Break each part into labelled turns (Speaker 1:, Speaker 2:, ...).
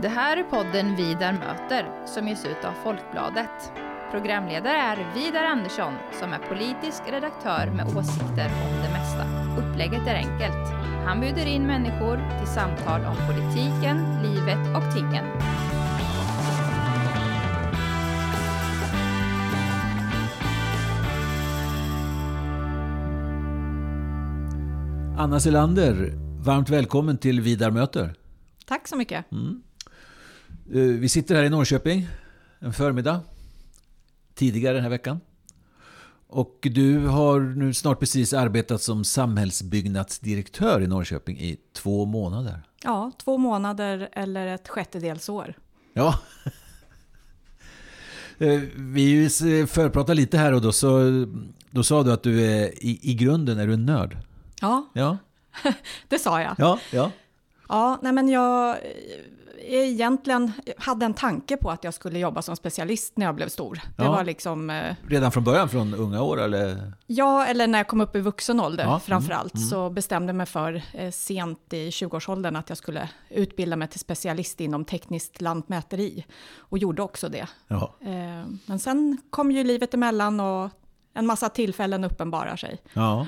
Speaker 1: Det här är podden Vidar möter som ges ut av Folkbladet. Programledare är Vidar Andersson som är politisk redaktör med åsikter om det mesta. Upplägget är enkelt. Han bjuder in människor till samtal om politiken, livet och tingen.
Speaker 2: Anna Selander, varmt välkommen till Vidar möter.
Speaker 3: Tack så mycket.
Speaker 2: Eh, Vi sitter här i Norrköping en förmiddag, tidigare den här veckan. Och du har nu snart precis arbetat som samhällsbyggnadsdirektör i Norrköping i två månader.
Speaker 3: Ja, två månader eller ett sjättedels år.
Speaker 2: Ja. Eh, Vi eh, förpratade lite här och då, så, då sa du att du är i, i grunden är du en nörd.
Speaker 3: Ja,
Speaker 2: Ja,
Speaker 3: det sa jag.
Speaker 2: ja, ja.
Speaker 3: Ja, nej men jag eh, egentligen hade en tanke på att jag skulle jobba som specialist när jag blev stor. Det
Speaker 2: Ja.
Speaker 3: var liksom, eh,
Speaker 2: Redan från början, från unga år eller?
Speaker 3: ja, eller när jag kom upp i vuxen ålder
Speaker 2: Ja,
Speaker 3: framför allt, så bestämde jag mig för eh, sent i 20-årsåldern att jag skulle utbilda mig till specialist inom tekniskt lantmäteri och gjorde också det. Eh, men sen kom ju livet emellan och en massa tillfällen uppenbarar sig.
Speaker 2: Ja.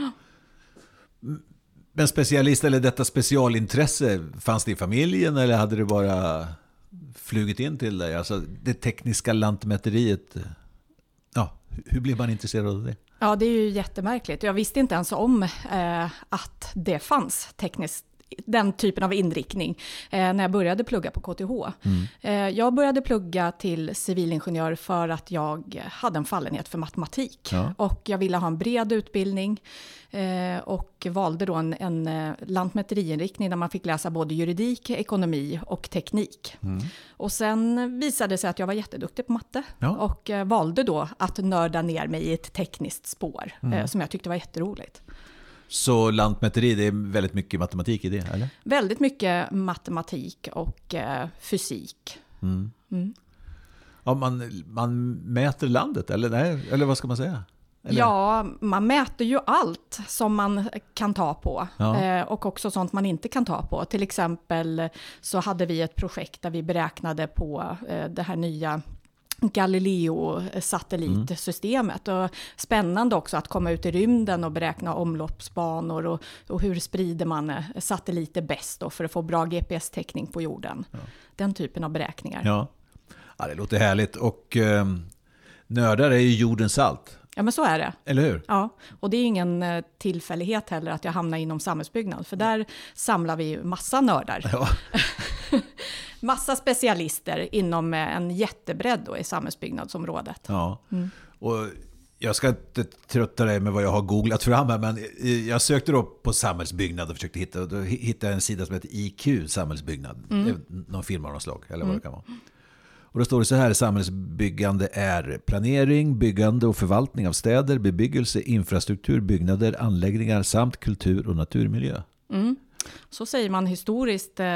Speaker 2: Men specialist eller detta specialintresse, fanns det i familjen eller hade det bara flugit in till dig? Alltså det tekniska lantmäteriet. Ja, hur blev man intresserad av det?
Speaker 3: Ja, det är ju jättemärkligt. Jag visste inte ens om eh, att det fanns tekniskt den typen av inriktning eh, när jag började plugga på KTH. Eh, jag började plugga till civilingenjör för att jag hade en fallenhet för matematik.
Speaker 2: Ja.
Speaker 3: Och jag ville ha en bred utbildning eh, och valde då en, en eh, lantmäteriinriktning där man fick läsa både juridik, ekonomi och teknik. Och sen visade det sig att jag var jätteduktig på matte
Speaker 2: Ja.
Speaker 3: och eh, valde då att nörda ner mig i ett tekniskt spår eh, som jag tyckte var jätteroligt.
Speaker 2: Så lantmäteri, det är väldigt mycket matematik i det, eller?
Speaker 3: Väldigt mycket matematik och eh, fysik.
Speaker 2: Ja, man, man mäter landet, eller, nej, eller vad ska man säga? Eller?
Speaker 3: Ja, man mäter ju allt som man kan ta på
Speaker 2: Ja.
Speaker 3: eh, och också sånt man inte kan ta på. Till exempel så hade vi ett projekt där vi beräknade på eh, det här nya Galileo-satellitsystemet. Och spännande också att komma ut i rymden och beräkna omloppsbanor och, och hur sprider man eh, satelliter bäst för att få bra GPS-täckning på jorden. Den typen av beräkningar.
Speaker 2: Ja. ja, det låter härligt. Och eh, nördar är ju jordens allt,
Speaker 3: ja, men så är det.
Speaker 2: eller hur?
Speaker 3: Ja, och det är ingen eh, tillfällighet heller att jag hamnar inom samhällsbyggnad, för där samlar vi ju massa nördar.
Speaker 2: Ja.
Speaker 3: Massa specialister inom eh, en jättebredd då i samhällsbyggnadsområdet.
Speaker 2: Ja. Och jag ska inte trötta dig med vad jag har googlat fram här, men jag sökte då på samhällsbyggnad och försökte hitta, då hittade jag en sida som heter IQ samhällsbyggnad. Är någon firma av något slag, eller vad det kan vara. Och då står det så här, samhällsbyggande är planering, byggande och förvaltning av städer, bebyggelse, infrastruktur, byggnader, anläggningar samt kultur och naturmiljö.
Speaker 3: Så säger man historiskt, eh,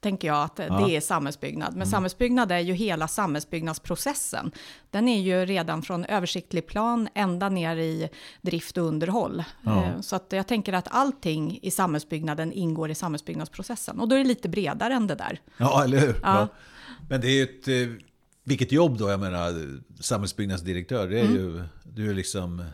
Speaker 3: tänker jag, att
Speaker 2: Ja.
Speaker 3: det är samhällsbyggnad. Men samhällsbyggnad är ju hela samhällsbyggnadsprocessen. Den är ju redan från översiktlig plan ända ner i drift och underhåll.
Speaker 2: Ja.
Speaker 3: Eh, så att jag tänker att allting i samhällsbyggnaden ingår i samhällsbyggnadsprocessen. Och då är det lite bredare än det där.
Speaker 2: Ja, eller hur?
Speaker 3: Ja.
Speaker 2: Men det är ju ett... eh, Vilket jobb då, jag menar, samhällsbyggnadsdirektör, det är ju... Du är liksom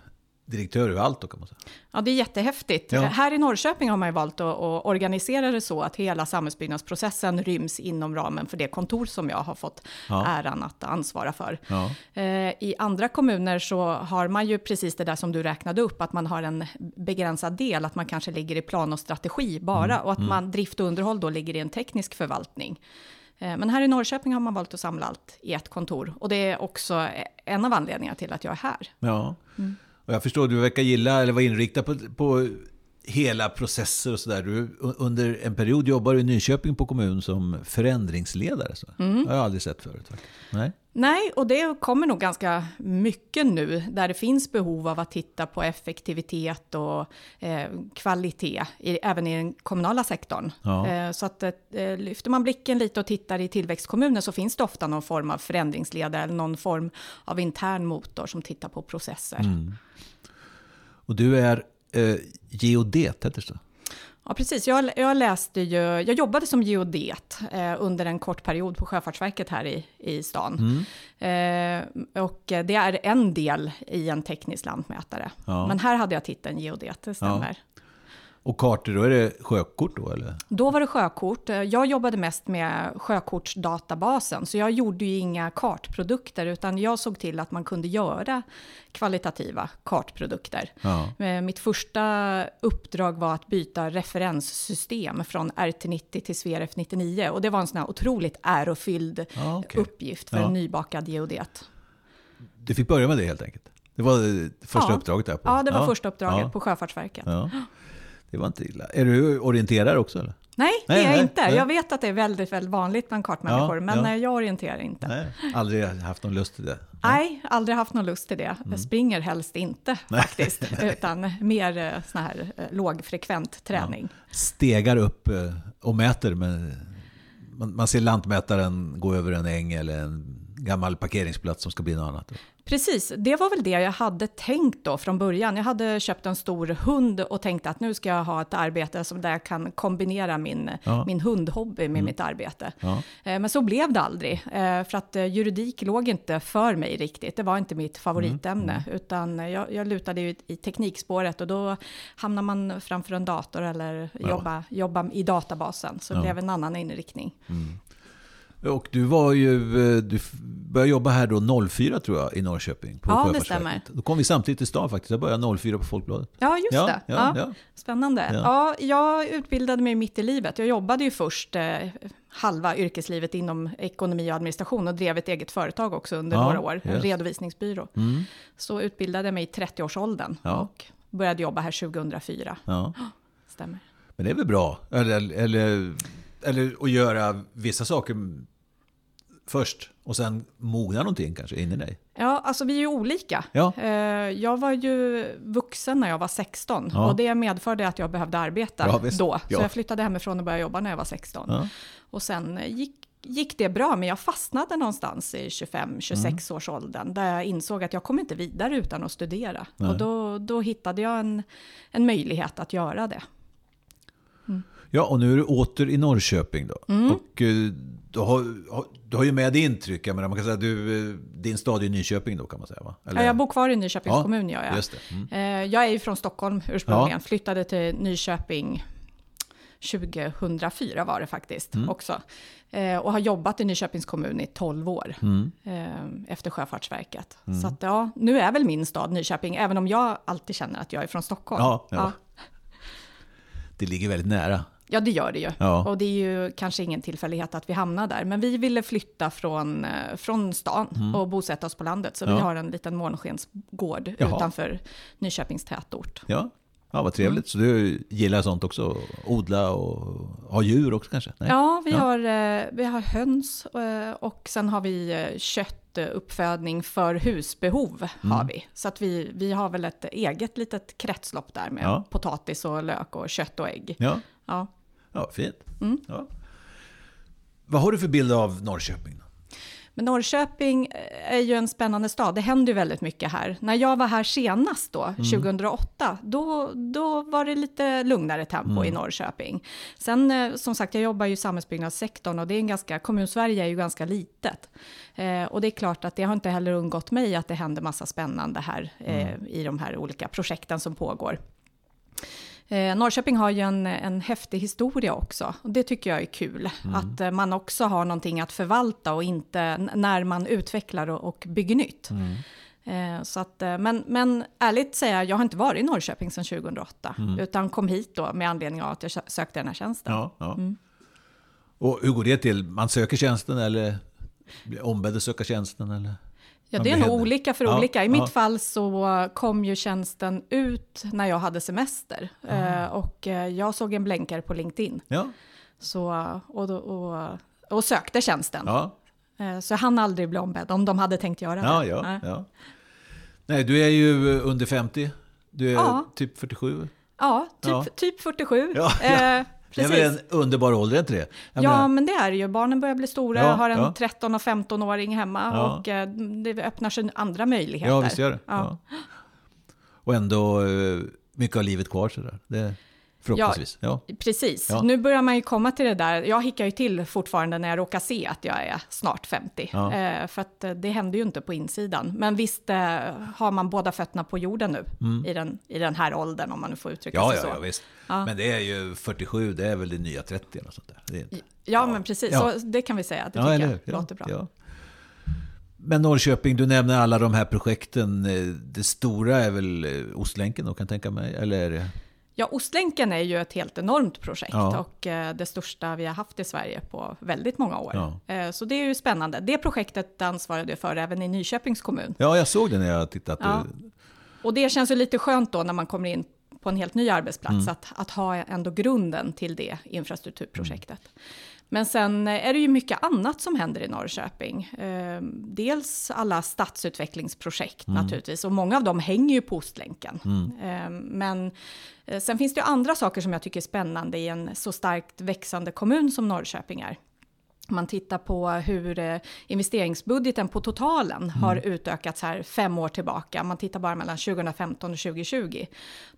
Speaker 2: direktör över allt då kan man säga.
Speaker 3: Ja, det är jättehäftigt.
Speaker 2: Ja.
Speaker 3: Här i Norrköping har man ju valt att, att organisera det så att hela samhällsbyggnadsprocessen ryms inom ramen för det kontor som jag har fått
Speaker 2: Ja.
Speaker 3: äran att ansvara för.
Speaker 2: Ja.
Speaker 3: Eh, I andra kommuner så har man ju precis det där som du räknade upp, att man har en begränsad del, att man kanske ligger i plan och strategi bara,
Speaker 2: Mm,
Speaker 3: och att man drift och underhåll då ligger i en teknisk förvaltning. Eh, Men här i Norrköping har man valt att samla allt i ett kontor. Och det är också en av anledningarna till att jag är här.
Speaker 2: Ja. Och jag förstår, du verkar gilla eller vara inriktad på, på hela processer och sådär. Du, under en period jobbar du i Nyköping på kommun som förändringsledare. Så. Det har jag aldrig sett förut. Nej.
Speaker 3: Nej, och det kommer nog ganska mycket nu, där det finns behov av att titta på effektivitet och eh, kvalitet, i, även i den kommunala sektorn.
Speaker 2: Ja.
Speaker 3: Eh, så att eh, lyfter man blicken lite och tittar i tillväxtkommuner så finns det ofta någon form av förändringsledare eller någon form av intern motor som tittar på processer.
Speaker 2: Och du är eh, geodet, heter det så?
Speaker 3: Ja, precis. Jag, jag läste ju, jag jobbade som geodet eh, under en kort period på Sjöfartsverket här i, i stan.
Speaker 2: Mm.
Speaker 3: Eh, och det är en del i en teknisk lantmätare.
Speaker 2: Ja.
Speaker 3: Men här hade jag titeln geodet, det stämmer.
Speaker 2: Och kartor, då är det sjökort då eller?
Speaker 3: Då var det sjökort. Jag jobbade mest med sjökortsdatabasen, så jag gjorde ju inga kartprodukter, utan jag såg till att man kunde göra kvalitativa kartprodukter.
Speaker 2: Ja.
Speaker 3: Eh, Mitt första uppdrag var att byta referenssystem från RT90 till SVRF 99 och det var en sån här otroligt ärofylld
Speaker 2: Ja, okej.
Speaker 3: uppgift för
Speaker 2: Ja.
Speaker 3: en nybakad geodet.
Speaker 2: Du fick börja med det helt enkelt? Det var det första
Speaker 3: Ja.
Speaker 2: uppdraget där? På.
Speaker 3: Ja, det var första uppdraget
Speaker 2: ja.
Speaker 3: på Sjöfartsverket.
Speaker 2: Ja. Det var inte illa. Är du orienterare också eller?
Speaker 3: Nej, det
Speaker 2: Nej,
Speaker 3: är jag
Speaker 2: nej,
Speaker 3: inte.
Speaker 2: nej.
Speaker 3: Jag vet att det är väldigt, väldigt vanligt bland kartmänniskor,
Speaker 2: Ja,
Speaker 3: men
Speaker 2: ja.
Speaker 3: jag orienterar inte. Nej.
Speaker 2: Nej, aldrig haft någon lust till det?
Speaker 3: aldrig haft någon lust till det.
Speaker 2: Mm.
Speaker 3: Jag springer helst inte faktiskt, utan mer eh, sån här eh, lågfrekvent träning.
Speaker 2: Stegar upp eh, och mäter med... Man, man ser lantmätaren gå över en äng eller en gammal parkeringsplats som ska bli något annat.
Speaker 3: Precis, det var väl det jag hade tänkt då från början. Jag hade köpt en stor hund och tänkte att nu ska jag ha ett arbete som där jag kan kombinera min,
Speaker 2: Ja.
Speaker 3: min hundhobby med mitt arbete.
Speaker 2: Ja.
Speaker 3: Eh, Men så blev det aldrig, eh, för att eh, juridik låg inte för mig riktigt. Det var inte mitt favoritämne, utan jag, jag lutade ju i teknikspåret och då hamnar man framför en dator eller
Speaker 2: Ja.
Speaker 3: jobba, jobba i databasen. Så det blev en annan inriktning.
Speaker 2: Och du var ju... eh, Du började jobba här då 04 tror jag i Norrköping. På
Speaker 3: Ja, det
Speaker 2: Sjöfartsverket. Då kom vi samtidigt till stan faktiskt. Jag började 04 på Folkbladet.
Speaker 3: Ja, just
Speaker 2: ja,
Speaker 3: det.
Speaker 2: Ja,
Speaker 3: Ja. Spännande.
Speaker 2: Ja.
Speaker 3: Ja. jag utbildade mig mitt i livet. Jag jobbade ju först eh, halva yrkeslivet inom ekonomi och administration och drev ett eget företag också under några år, en redovisningsbyrå.
Speaker 2: Mm.
Speaker 3: Så utbildade jag mig i 30-årsåldern
Speaker 2: Ja.
Speaker 3: och började jobba här 2004.
Speaker 2: ja.
Speaker 3: Stämmer.
Speaker 2: Men det är väl bra? Eller, eller, eller att göra vissa saker först och sen mogna någonting kanske in i dig.
Speaker 3: Ja, alltså vi är ju olika.
Speaker 2: Ja.
Speaker 3: Eh, Jag var ju vuxen när jag var 16
Speaker 2: Ja.
Speaker 3: och det medförde att jag behövde arbeta
Speaker 2: Ja,
Speaker 3: då. Så
Speaker 2: Ja.
Speaker 3: jag flyttade hemifrån och började jobba när jag var 16.
Speaker 2: Ja.
Speaker 3: Och sen gick, gick det bra, men jag fastnade någonstans i 25-26 års åldern, där jag insåg att jag kommer inte vidare utan att studera.
Speaker 2: Nej.
Speaker 3: Och då, då hittade jag en, en möjlighet att göra det.
Speaker 2: Ja, och nu är du åter i Norrköping då.
Speaker 3: Mm.
Speaker 2: Och eh, har, har- du har ju med dig intryck. Jag menar, man kan säga du, eh, din stad är Nyköping då kan man säga va?
Speaker 3: Ja, jag bor kvar i Nyköpings
Speaker 2: Ja,
Speaker 3: kommun, gör jag.
Speaker 2: Just det. Mm.
Speaker 3: Eh, Jag är ju från Stockholm ursprungligen,
Speaker 2: Ja.
Speaker 3: flyttade till Nyköping 2004 var det faktiskt
Speaker 2: Mm.
Speaker 3: också. Eh, och har jobbat i Nyköpings kommun i 12 år
Speaker 2: Mm.
Speaker 3: efter Sjöfartsverket. Så att, ja, nu är väl min stad Nyköping, även om jag alltid känner att jag är från Stockholm.
Speaker 2: Ja. ja. Det ligger väldigt nära.
Speaker 3: Ja, det gör det ju.
Speaker 2: Ja.
Speaker 3: Och det är ju kanske ingen tillfällighet att vi hamnar där. Men vi ville flytta från, eh, från stan och bosätta oss på landet. Så
Speaker 2: Mm. Ja.
Speaker 3: vi har en liten månskensgård
Speaker 2: Jaha.
Speaker 3: utanför Nyköpings tätort.
Speaker 2: Ja, ja vad trevligt. Så du gillar sånt också? Odla och ha djur också kanske? Nej?
Speaker 3: Ja, vi,
Speaker 2: Ja.
Speaker 3: Har, eh, vi har höns eh, och sen har vi köttuppfödning för husbehov.
Speaker 2: Mm.
Speaker 3: har vi. Så att vi, vi har väl ett eget litet kretslopp där med
Speaker 2: Ja.
Speaker 3: potatis och lök och kött och ägg.
Speaker 2: Ja,
Speaker 3: Ja.
Speaker 2: Ja fint.
Speaker 3: Mm.
Speaker 2: Ja. Vad har du för bild av Norrköping? Då?
Speaker 3: Men Norrköping eh, är ju en spännande stad. Det händer ju väldigt mycket här. När jag var här senast då, 2008, då, då var det lite lugnare tempo i Norrköping. Sen eh, som sagt, jag jobbar ju i samhällsbyggnadssektorn och det är en ganska, kommunsverige är ju ganska litet. Eh, och det är klart att det har inte heller undgått mig att det händer massa spännande här eh, i de här olika projekten som pågår. Eh, Norrköping har ju en, en häftig historia också. Och det tycker jag är kul. Att eh, man också har någonting att förvalta och inte när man utvecklar och, och bygger nytt. Eh, så att, eh, men, men ärligt säga, jag har inte varit i Norrköping sedan 2008. Utan kom hit då med anledning av att jag sö- sökte den här tjänsten.
Speaker 2: Ja, ja. Och hur går det till? Man söker tjänsten eller blir ombedd att söka tjänsten? Eller?
Speaker 3: Ja, det är nog olika för
Speaker 2: Ja,
Speaker 3: olika. I
Speaker 2: ja.
Speaker 3: mitt fall så kom ju tjänsten ut när jag hade semester. Eh, och eh, jag såg en blänkare på LinkedIn.
Speaker 2: Ja,
Speaker 3: Så, och, och, och sökte tjänsten.
Speaker 2: ja,
Speaker 3: Eh, Så jag hann aldrig bli ombedd om de hade tänkt göra
Speaker 2: ja.
Speaker 3: det.
Speaker 2: ja,
Speaker 3: Nej.
Speaker 2: ja. Nej, du är ju under 50. Du är typ 47.
Speaker 3: Ja, typ, typ 47.
Speaker 2: Ja,
Speaker 3: Eh,
Speaker 2: Det är
Speaker 3: precis.
Speaker 2: väl en underbar ålder, inte det? Jag
Speaker 3: Ja,
Speaker 2: menar-
Speaker 3: men det är det ju. Barnen börjar bli stora.
Speaker 2: Ja,
Speaker 3: jag har en
Speaker 2: ja.
Speaker 3: 13 och 15-åring hemma.
Speaker 2: Ja.
Speaker 3: Och eh, det öppnar sig andra möjligheter.
Speaker 2: Ja, visst gör det. Och ändå eh, mycket av livet kvar sådär. Det, Förhoppningsvis. Ja,
Speaker 3: ja. Precis.
Speaker 2: Ja.
Speaker 3: Nu börjar man ju komma till det där. Jag hickar ju till fortfarande när jag råkar se att jag är snart 50.
Speaker 2: Ja.
Speaker 3: Eh, för att eh, det händer ju inte på insidan. Men visst eh, har man båda fötterna på jorden nu i, den, i den här åldern, om man nu får uttrycka
Speaker 2: Mm. ja,
Speaker 3: sig
Speaker 2: ja,
Speaker 3: så.
Speaker 2: ja visst. Men det är ju 47, det är väl det nya 30 eller sånt där. Det inte.
Speaker 3: Ja, men precis. Så det kan vi säga. Det tycker jag?
Speaker 2: Ja,
Speaker 3: låter bra.
Speaker 2: Men Norrköping, du nämner alla de här projekten. Eh, Det stora är väl eh, Ostlänken då, kan jag tänka mig? Eller är det...
Speaker 3: Ja, Ostlänken är ju ett helt enormt projekt
Speaker 2: Ja.
Speaker 3: och eh, det största vi har haft i Sverige på väldigt många år.
Speaker 2: Ja.
Speaker 3: Eh, så det är ju spännande. Det projektet ansvarade jag för även i Nyköpings kommun.
Speaker 2: Ja, jag såg det när jag tittade.
Speaker 3: Ja. Och det känns ju lite skönt då när man kommer in på en helt ny arbetsplats,
Speaker 2: Mm.
Speaker 3: att, att ha ändå grunden till det infrastrukturprojektet. Men sen är det ju mycket annat som händer i Norrköping. Eh, dels alla stadsutvecklingsprojekt
Speaker 2: Mm.
Speaker 3: naturligtvis, och många av dem hänger ju på Ostlänken. Eh, men eh, sen finns det ju andra saker som jag tycker är spännande i en så starkt växande kommun som Norrköping är. Man tittar på hur eh, investeringsbudgeten på totalen har utökats här fem år tillbaka, man tittar bara mellan 2015 och 2020,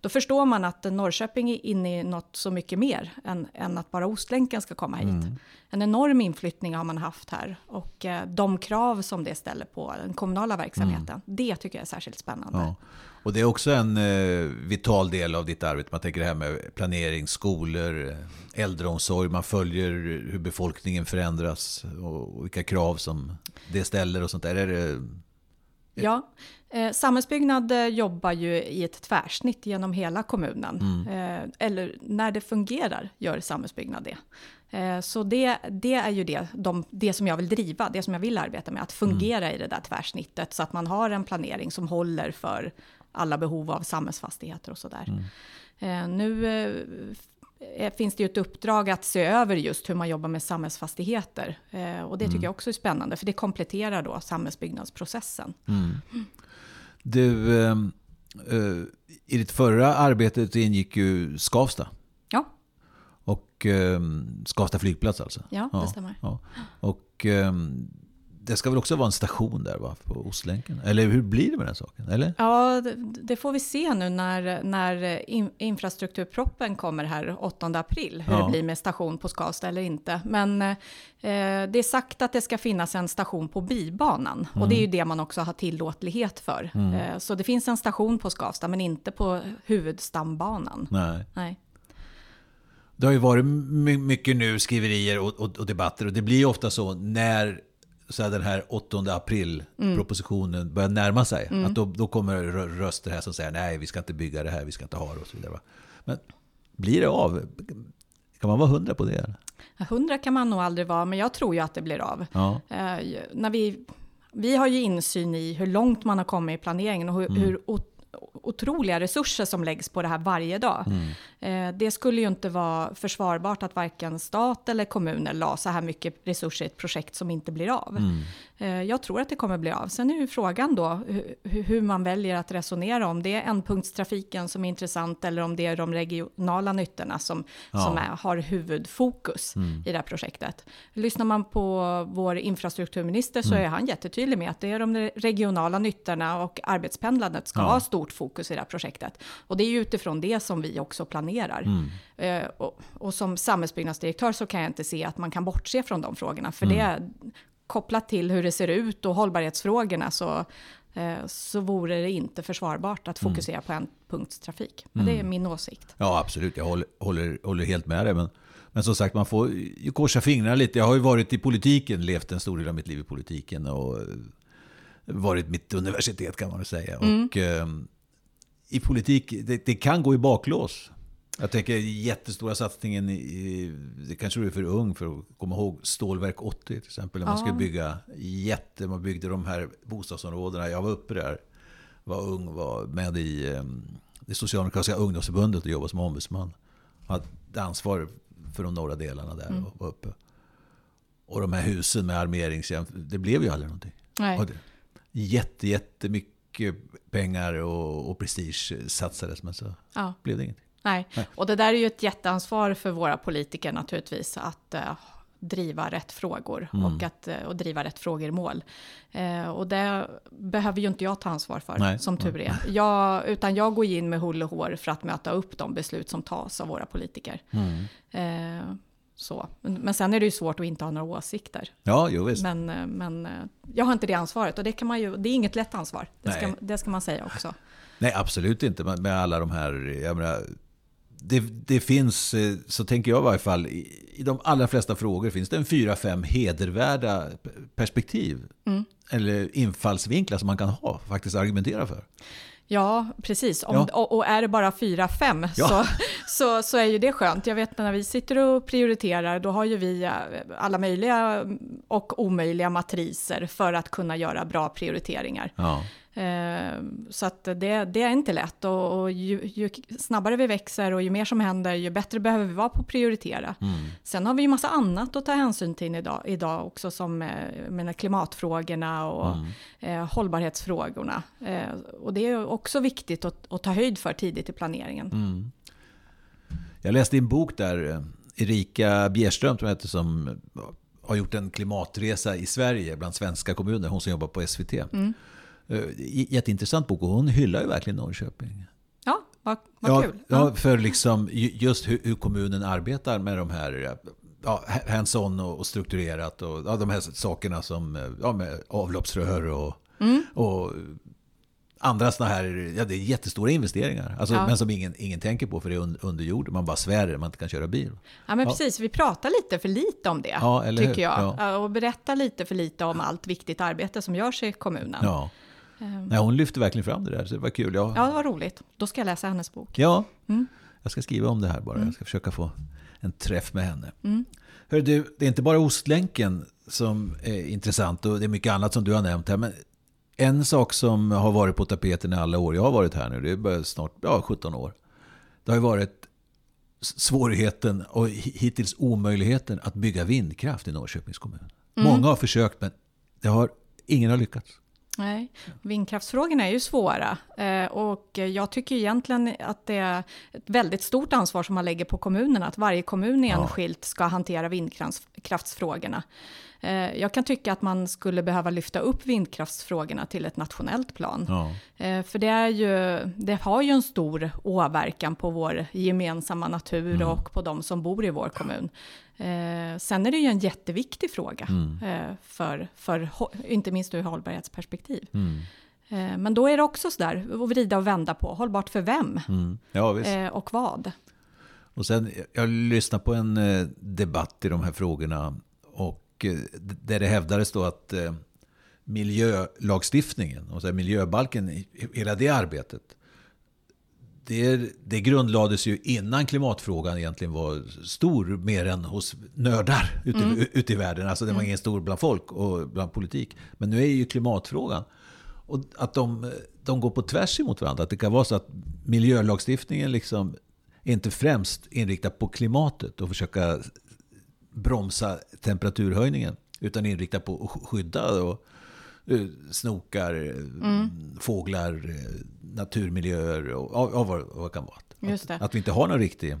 Speaker 3: då förstår man att Norrköping är inne i något så mycket mer än, än att bara Ostlänken ska komma hit. En enorm inflyttning har man haft här och eh, de krav som det ställer på den kommunala verksamheten, det tycker jag är särskilt spännande.
Speaker 2: Ja. Och det är också en eh, vital del av ditt arbete. Man tänker det här med planering, skolor, eh, äldreomsorg. Man följer hur befolkningen förändras och, vilka krav som det ställer och sånt där. Är det...
Speaker 3: Ja, eh, samhällsbyggnad eh, jobbar ju i ett tvärsnitt genom hela kommunen. Eh, eller när det fungerar gör samhällsbyggnad det. Eh, så det, det är ju det, de, det som jag vill driva, det som jag vill arbeta med, att fungera i det där tvärsnittet så att man har en planering som håller för alla behov av samhällsfastigheter och sådär. Eh, nu eh, finns det ju ett uppdrag att se över just hur man jobbar med samhällsfastigheter. Eh, och det tycker jag också är spännande, för det kompletterar då samhällsbyggnadsprocessen.
Speaker 2: Du, eh, eh, I ditt förra arbete ingick ju Skavsta.
Speaker 3: Ja,
Speaker 2: Och Skavsta flygplats alltså.
Speaker 3: Ja, det stämmer.
Speaker 2: Ja. Och det ska väl också vara en station där va? På Ostlänken? Eller hur blir det med den saken? Eller?
Speaker 3: ja det, det får vi se nu när, när in, infrastrukturproppen kommer här 8 april, hur
Speaker 2: Ja.
Speaker 3: det blir med station på Skavsta eller inte. Men eh, det är sagt att det ska finnas en station på bibanan och det är ju det man också har tillåtlighet för. Eh, så det finns en station på Skavsta men inte på huvudstambanan.
Speaker 2: Nej.
Speaker 3: Nej.
Speaker 2: Det har ju varit my- mycket nu skriverier och, och, och debatter och det blir ju ofta så när så här, den här 8 april-propositionen börjar närma sig. Att då, då kommer rö- röster här som säger nej, vi ska inte bygga det här, vi ska inte ha det och så vidare. va. Men blir det av? Kan man vara hundra på det? Eller?
Speaker 3: Hundra kan man nog aldrig vara, men jag tror ju att det blir av.
Speaker 2: Ja.
Speaker 3: Eh, när vi, vi har ju insyn i hur långt man har kommit i planeringen och hur, hur ot- otroliga resurser som läggs på det här varje dag. Eh, det skulle ju inte vara försvarbart att varken stat eller kommuner la så här mycket resurser i ett projekt som inte blir av. Eh, jag tror att det kommer bli av. Sen är ju frågan då hu- hu- hur man väljer att resonera om det är ändpunktstrafiken som är intressant eller om det är de regionala nyttorna som, som är, har huvudfokus i det här projektet. Lyssnar man på vår infrastrukturminister så är han jättetydlig med att det är de regionala nyttorna och arbetspendlandet ska
Speaker 2: Ja.
Speaker 3: ha stort fokus i det här projektet. Och det är ju utifrån det som vi också planerar. Eh, och, och som samhällsbyggnadsdirektör så kan jag inte se att man kan bortse från de frågorna, för det är kopplat till hur det ser ut och hållbarhetsfrågorna så, eh, så vore det inte försvarbart att fokusera på en punktstrafik. Men det är min åsikt.
Speaker 2: Ja, absolut. Jag håller, håller, håller helt med dig. Men, men som sagt, man får korsa fingrarna lite. Jag har ju varit i politiken, levt en stor del av mitt liv i politiken och eh, varit mitt universitet kan man väl säga. Och eh, i politik, det, det kan gå i baklås. Jag tänker jättestora satsningen i, det kanske du är för ung för att komma ihåg, Stålverk 80 till exempel. När man
Speaker 3: Ja.
Speaker 2: skulle bygga jätte, man byggde de här bostadsområdena. Jag var uppe där, var ung, var med i eh, det socialdemokratiska ungdomsförbundet och jobbade som ombudsman. Hade ansvar för de norra delarna där och var uppe. Och de här husen med armeringsjärn, det blev ju aldrig någonting.
Speaker 3: Nej.
Speaker 2: Och det, jätte, jättemycket pengar och, och prestige satsades men så
Speaker 3: Ja.
Speaker 2: blev det ingenting.
Speaker 3: Nej. och det där är ju ett jätteansvar för våra politiker naturligtvis, att eh, driva rätt frågor
Speaker 2: Mm.
Speaker 3: och att eh, och driva rätt frågor i mål. Eh, och det behöver ju inte jag ta ansvar för,
Speaker 2: Nej,
Speaker 3: som tur är. Jag, utan jag går in med hull och hår för att möta upp de beslut som tas av våra politiker.
Speaker 2: Mm.
Speaker 3: Eh, så. Men, sen är det ju svårt att inte ha några åsikter.
Speaker 2: Ja, jo visst.
Speaker 3: Men, eh, men jag har inte det ansvaret och det, kan man ju, det är inget lätt ansvar. Det ska,
Speaker 2: Nej.
Speaker 3: det ska man säga också.
Speaker 2: Nej, absolut inte. Med alla de här, jag menar, det, det finns, eh, så tänker jag i varje fall, i, i de allra flesta frågor finns det en fyra, fem hedervärda perspektiv.
Speaker 3: Mm.
Speaker 2: Eller infallsvinklar som man kan ha, faktiskt argumentera för.
Speaker 3: Ja, precis. Om,
Speaker 2: Ja.
Speaker 3: Och, och är det bara fyra, fem
Speaker 2: Ja.
Speaker 3: så, så, så är ju det skönt. Jag vet när vi sitter och prioriterar, då har ju vi eh, alla möjliga och omöjliga matriser för att kunna göra bra prioriteringar.
Speaker 2: Ja.
Speaker 3: Eh, Så att det, det är inte lätt och, och ju, ju snabbare vi växer och ju mer som händer, ju bättre behöver vi vara på att prioritera.
Speaker 2: Mm.
Speaker 3: Sen har vi ju massa annat att ta hänsyn till idag, idag också som eh, menar, klimatfrågorna och
Speaker 2: Mm.
Speaker 3: eh, hållbarhetsfrågorna. Eh, och det är också viktigt att, att ta höjd för tidigt i planeringen.
Speaker 2: Mm. Jag läste en bok där eh, Erika Bjerström, jag heter, som eh, har gjort en klimatresa i Sverige bland svenska kommuner. Hon som jobbar på SVT.
Speaker 3: Mm.
Speaker 2: Eh, Jätteintressant bok och hon hyllar ju verkligen Norrköping.
Speaker 3: Ja, vad, vad
Speaker 2: ja,
Speaker 3: kul.
Speaker 2: Ja, för liksom ju- just hur, hur kommunen arbetar med de här ja, hands-on och, och strukturerat och ja, de här sakerna som eh, ja, med avloppsrör och,
Speaker 3: Mm.
Speaker 2: och andra sådana här, ja det är jättestora investeringar. Alltså,
Speaker 3: Ja.
Speaker 2: Men som ingen, ingen tänker på för det är un, under jord. Man bara svär man inte kan köra bil.
Speaker 3: Ja, men
Speaker 2: Ja.
Speaker 3: precis. Vi pratar lite för lite om det,
Speaker 2: Ja,
Speaker 3: tycker
Speaker 2: hur?
Speaker 3: jag.
Speaker 2: Ja.
Speaker 3: Ja, Och berättar lite för lite om allt viktigt arbete som görs i kommunen. Ehm,
Speaker 2: Nej, hon lyfte verkligen fram det där, så det var kul. Ja,
Speaker 3: Ja, det var roligt. Då ska jag läsa hennes bok.
Speaker 2: ja.
Speaker 3: Mm.
Speaker 2: jag ska skriva om det här bara. Jag ska försöka få en träff med henne.
Speaker 3: Mm.
Speaker 2: Hör du, det är inte bara Ostlänken som är intressant och det är mycket annat som du har nämnt här. Men en sak som har varit på tapeten i alla år jag har varit här nu, det är snart ja, 17 år. Det har ju varit svårigheten och hi- hittills omöjligheten att bygga vindkraft i Norrköpings kommun.
Speaker 3: Mm.
Speaker 2: Många har försökt men det har, ingen har lyckats.
Speaker 3: Nej, vindkraftsfrågorna är ju svåra eh, och jag tycker egentligen att det är ett väldigt stort ansvar som man lägger på kommunerna, att varje kommun enskilt ska hantera vindkraftsfrågorna. Eh, Jag kan tycka att man skulle behöva lyfta upp vindkraftsfrågorna till ett nationellt plan.
Speaker 2: Ja.
Speaker 3: Eh, För det, är ju, det har ju en stor åverkan på vår gemensamma natur
Speaker 2: Mm.
Speaker 3: och på de som bor i vår kommun. Eh, sen är det ju en jätteviktig fråga,
Speaker 2: Mm.
Speaker 3: eh, för, för, inte minst ur hållbarhetsperspektiv.
Speaker 2: Mm.
Speaker 3: Eh, men då är det också sådär, att vrida och vända på, hållbart för vem
Speaker 2: Mm. Ja,
Speaker 3: eh, och vad.
Speaker 2: Och sen, jag lyssnade på en eh, debatt i de här frågorna och eh, där det hävdades då att miljölagstiftningen, och så miljöbalken, hela det arbetet, det, det grundlades ju innan klimatfrågan egentligen var stor mer än hos nördar ute,
Speaker 3: Mm.
Speaker 2: ute i världen. Alltså den var ingen stor bland folk och bland politik. Men nu är ju klimatfrågan och att de, de går på tvärs emot varandra. Att det kan vara så att miljölagstiftningen liksom inte främst inriktad på klimatet och försöka bromsa temperaturhöjningen. Utan inriktad på att skydda och, snokar, eh, fåglar, eh, naturmiljöer och ja, vad, vad det kan vara. Att, att vi inte har någon riktig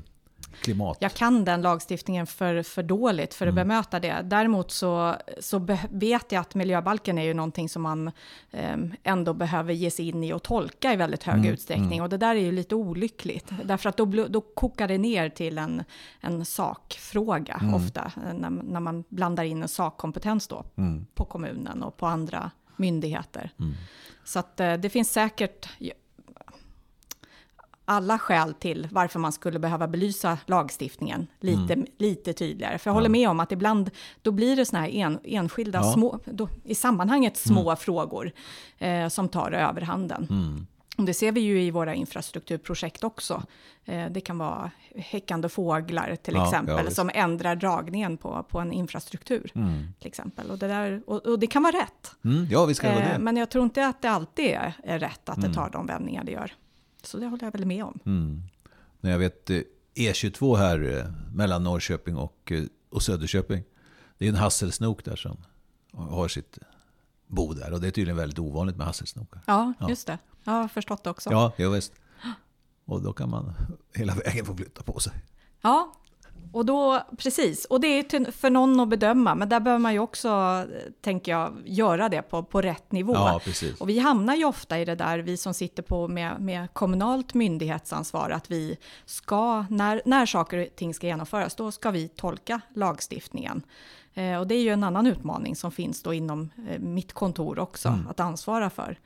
Speaker 2: klimat.
Speaker 3: Jag kan den lagstiftningen för, för dåligt för att
Speaker 2: Mm.
Speaker 3: bemöta det. Däremot så, så vet jag att miljöbalken är ju någonting som man eh, ändå behöver ge sig in i och tolka i väldigt hög
Speaker 2: Mm,
Speaker 3: utsträckning. Och det där är ju lite olyckligt. Därför att då, då kokar det ner till en, en sakfråga
Speaker 2: Mm.
Speaker 3: ofta. eh, När, när man blandar in en sakkompetens då
Speaker 2: Mm.
Speaker 3: på kommunen och på andra myndigheter.
Speaker 2: Mm.
Speaker 3: Så att eh, det finns säkert alla skäl till varför man skulle behöva belysa lagstiftningen lite, lite tydligare. För jag håller
Speaker 2: Mm. Ja.
Speaker 3: med om att ibland då blir det såna här en, enskilda
Speaker 2: Ja.
Speaker 3: små, då, i sammanhanget små frågor eh, som tar överhanden.
Speaker 2: Mm.
Speaker 3: Och det ser vi ju i våra infrastrukturprojekt också. Eh, det kan vara häckande fåglar till
Speaker 2: Ja,
Speaker 3: exempel, som ändrar dragningen på, på en infrastruktur.
Speaker 2: Mm.
Speaker 3: Till exempel. Och, det där, och, och det kan vara rätt.
Speaker 2: Mm. Ja, vi ska
Speaker 3: Eh,
Speaker 2: det.
Speaker 3: men jag tror inte att det alltid är, är rätt att
Speaker 2: Mm.
Speaker 3: det tar de vändningar det gör. Så det håller jag väl med om.
Speaker 2: Mm. Jag vet eh, E22 här eh, mellan Norrköping och, eh, och Söderköping. Det är en hasselsnok där som har sitt bo där. Och det är tydligen väldigt ovanligt med hasselsnokar.
Speaker 3: Ja, just det. Jag har förstått det också.
Speaker 2: Ja, ja visst. Och då kan man hela vägen få flytta på sig.
Speaker 3: Ja, Och då, precis, och det är för någon att bedöma, men där behöver man ju också, tänker jag, göra det på, på rätt nivå.
Speaker 2: Ja, precis.
Speaker 3: Och vi hamnar ju ofta i det där, vi som sitter på med, med kommunalt myndighetsansvar, att vi ska, när, när saker och ting ska genomföras, då ska vi tolka lagstiftningen. Eh, och det är ju en annan utmaning som finns då inom eh, mitt kontor också, mm. att ansvara för.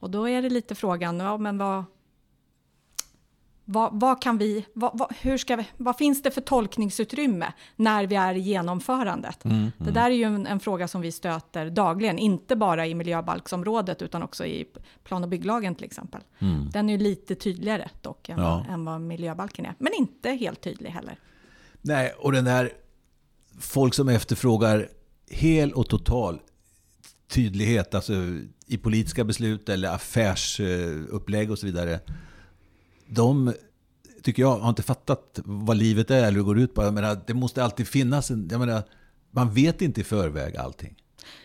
Speaker 3: Och då är det lite frågan, ja, men vad, vad, vad, kan vi, vad, hur ska vi, vad finns det för tolkningsutrymme när vi är i genomförandet? Mm, mm. Det där är ju en, en, fråga som vi stöter dagligen, inte bara i miljöbalksområdet utan också i plan och bygglagen till exempel. Mm. Den är ju lite tydligare dock än, ja. än vad miljöbalken är, men inte helt tydlig heller.
Speaker 2: Nej, och den där folk som efterfrågar hel och total tydlighet, alltså i politiska beslut eller affärsupplägg och så vidare de tycker jag har inte fattat vad livet är eller hur det går ut på. Jag menar, det måste alltid finnas en... Jag menar, man vet inte i förväg allting.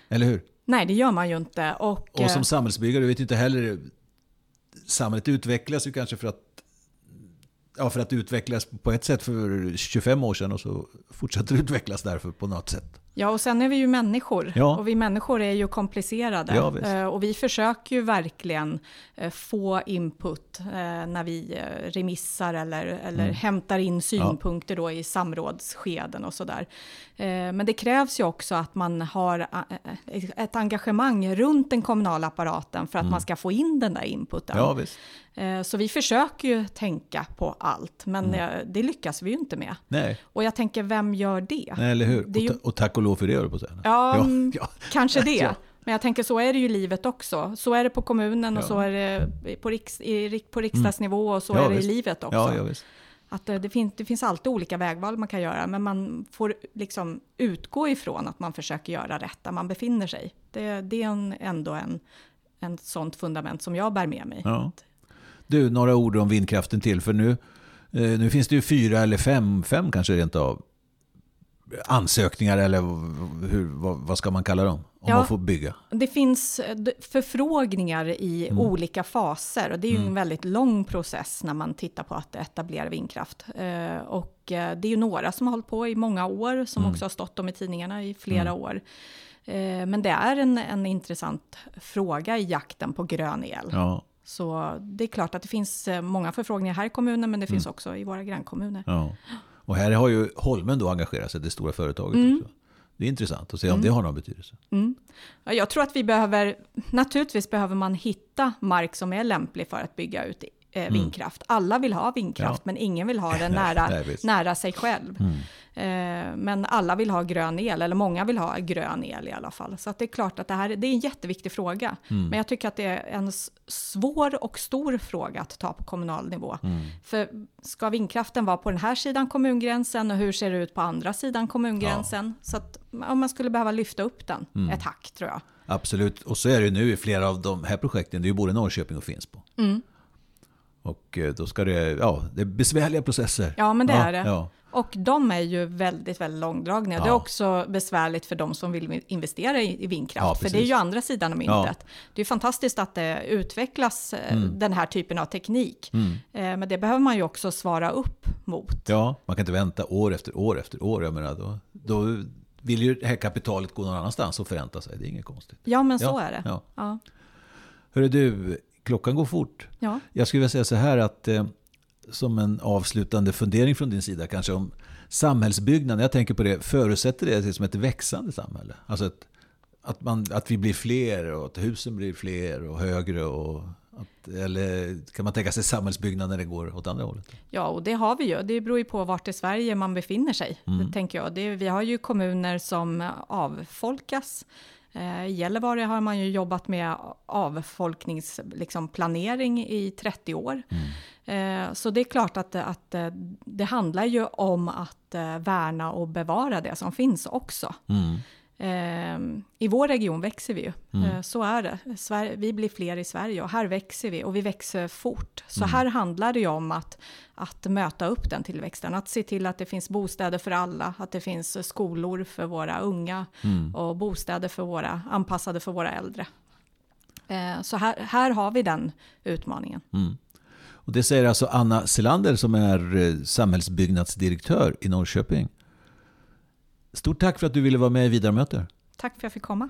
Speaker 2: Eller hur?
Speaker 3: Nej, det gör man ju inte. Och,
Speaker 2: och som eh, samhällsbyggare vet ju inte heller... Samhället utvecklas ju kanske för att ja, för att utvecklas på ett sätt för 25 år sedan och så fortsätter det utvecklas därför på något sätt.
Speaker 3: Ja, och sen är vi ju människor. Ja. Och vi människor är ju komplicerade. Ja, eh, och vi försöker ju verkligen eh, få input eh, när vi remissar eller, eller mm. hämtar in synpunkter ja. då i samrådsskeden och sådär. Men det krävs ju också att man har ett engagemang runt den kommunala apparaten för att mm. man ska få in den där inputen.
Speaker 2: Ja, visst.
Speaker 3: Så vi försöker ju tänka på allt, men mm. det lyckas vi ju inte med.
Speaker 2: Nej.
Speaker 3: Och jag tänker, vem gör det?
Speaker 2: Nej, eller hur? Det ju... och, och tack och lov för det, höll på att säga.
Speaker 3: Ja, mm, ja. kanske det. Men jag tänker så är det ju i livet också. Så är det på kommunen och så är det på, riks, i, på riksdagsnivå och så är det visst. i livet också. Att det, finns, det finns alltid olika vägval man kan göra, men man får liksom utgå ifrån att man försöker göra rätt där man befinner sig. Det, det är en, ändå en, en sånt fundament som jag bär med mig.
Speaker 2: Ja. Du, några ord om vindkraften till, för nu, eh, nu finns det ju fyra eller fem, fem kanske rent av ansökningar eller hur, vad, vad, ska man kalla dem? Om ja, man får bygga?
Speaker 3: Det finns eh, förfrågningar i mm. olika faser och det är ju mm. en väldigt lång process när man tittar på att etablera vindkraft. Eh, och eh, det är ju några som har hållit på i många år, som mm. också har stått om i tidningarna i flera mm. år. Men det är en, en intressant fråga i jakten på grön el. Ja. Så det är klart att det finns många förfrågningar här i kommunen, men det finns mm. också i våra grannkommuner.
Speaker 2: Ja. Och här har ju Holmen då engagerat sig, det stora företaget mm. också. Det är intressant att se om mm. det har någon betydelse.
Speaker 3: Mm. Ja, jag tror att vi behöver, naturligtvis behöver man hitta mark som är lämplig för att bygga ut eh, mm. vindkraft. Alla vill ha vindkraft, ja. men ingen vill ha den nära, nära sig själv. Mm. Eh, men alla vill ha grön el, eller många vill ha grön el i alla fall. Så det är klart att det här det är en jätteviktig fråga. Mm. Men jag tycker att det är en svår och stor fråga att ta på kommunal nivå. Mm. För ska vindkraften vara på den här sidan kommungränsen och hur ser det ut på andra sidan kommungränsen? Ja. Så att ja, man skulle behöva lyfta upp den mm. ett hack tror jag.
Speaker 2: Absolut, och så är det nu i flera av de här projekten. Det är ju både Norrköping och Finspå. Mm. Och eh, då ska det, ja, det är besvärliga processer.
Speaker 3: Ja, men det ja, är det. Ja. Och de är ju väldigt, väldigt långdragna. Ja. Det är också besvärligt för de som vill investera i, vindkraft, för det är ju andra sidan av myntet. Det är fantastiskt att det utvecklas eh, mm. den här typen av teknik, mm. Eh, men det behöver man ju också svara upp mot.
Speaker 2: Ja, man kan inte vänta år efter år efter år. Jag menar, då, då vill ju det här kapitalet gå någon annanstans och förränta sig. Det är inget konstigt.
Speaker 3: Ja, men så är det. Ja.
Speaker 2: Hörru du, klockan går fort. Ja. Jag skulle vilja säga så här att eh, som en avslutande fundering från din sida kanske om samhällsbyggnaden. Jag tänker på det, förutsätter det som ett växande samhälle? Alltså ett, att, man, att vi blir fler och att husen blir fler och högre och att, eller kan man tänka sig samhällsbyggnad när det går åt andra hållet?
Speaker 3: Ja, och det har vi ju. Det beror ju på vart i Sverige man befinner sig. Mm. Tänker jag. Det, vi har ju kommuner som avfolkas. Eh, I Gällivare har man ju jobbat med avfolkningsplanering liksom, i 30 år. Mm. Eh, så det är klart att, att det handlar ju om att eh, värna och bevara det som finns också. Mm. I vår region växer vi ju, mm. så är det. Vi blir fler i Sverige och här växer vi och vi växer fort. Så mm. här handlar det ju om att, att möta upp den tillväxten, att se till att det finns bostäder för alla, att det finns skolor för våra unga mm. och bostäder för våra, anpassade för våra äldre. Så här, här har vi den utmaningen.
Speaker 2: Mm. Och det säger alltså Anna Selander som är eh, samhällsbyggnadsdirektör i Norrköping. Stort tack för att du ville vara med i Vidarmöter.
Speaker 3: Tack för att jag fick komma.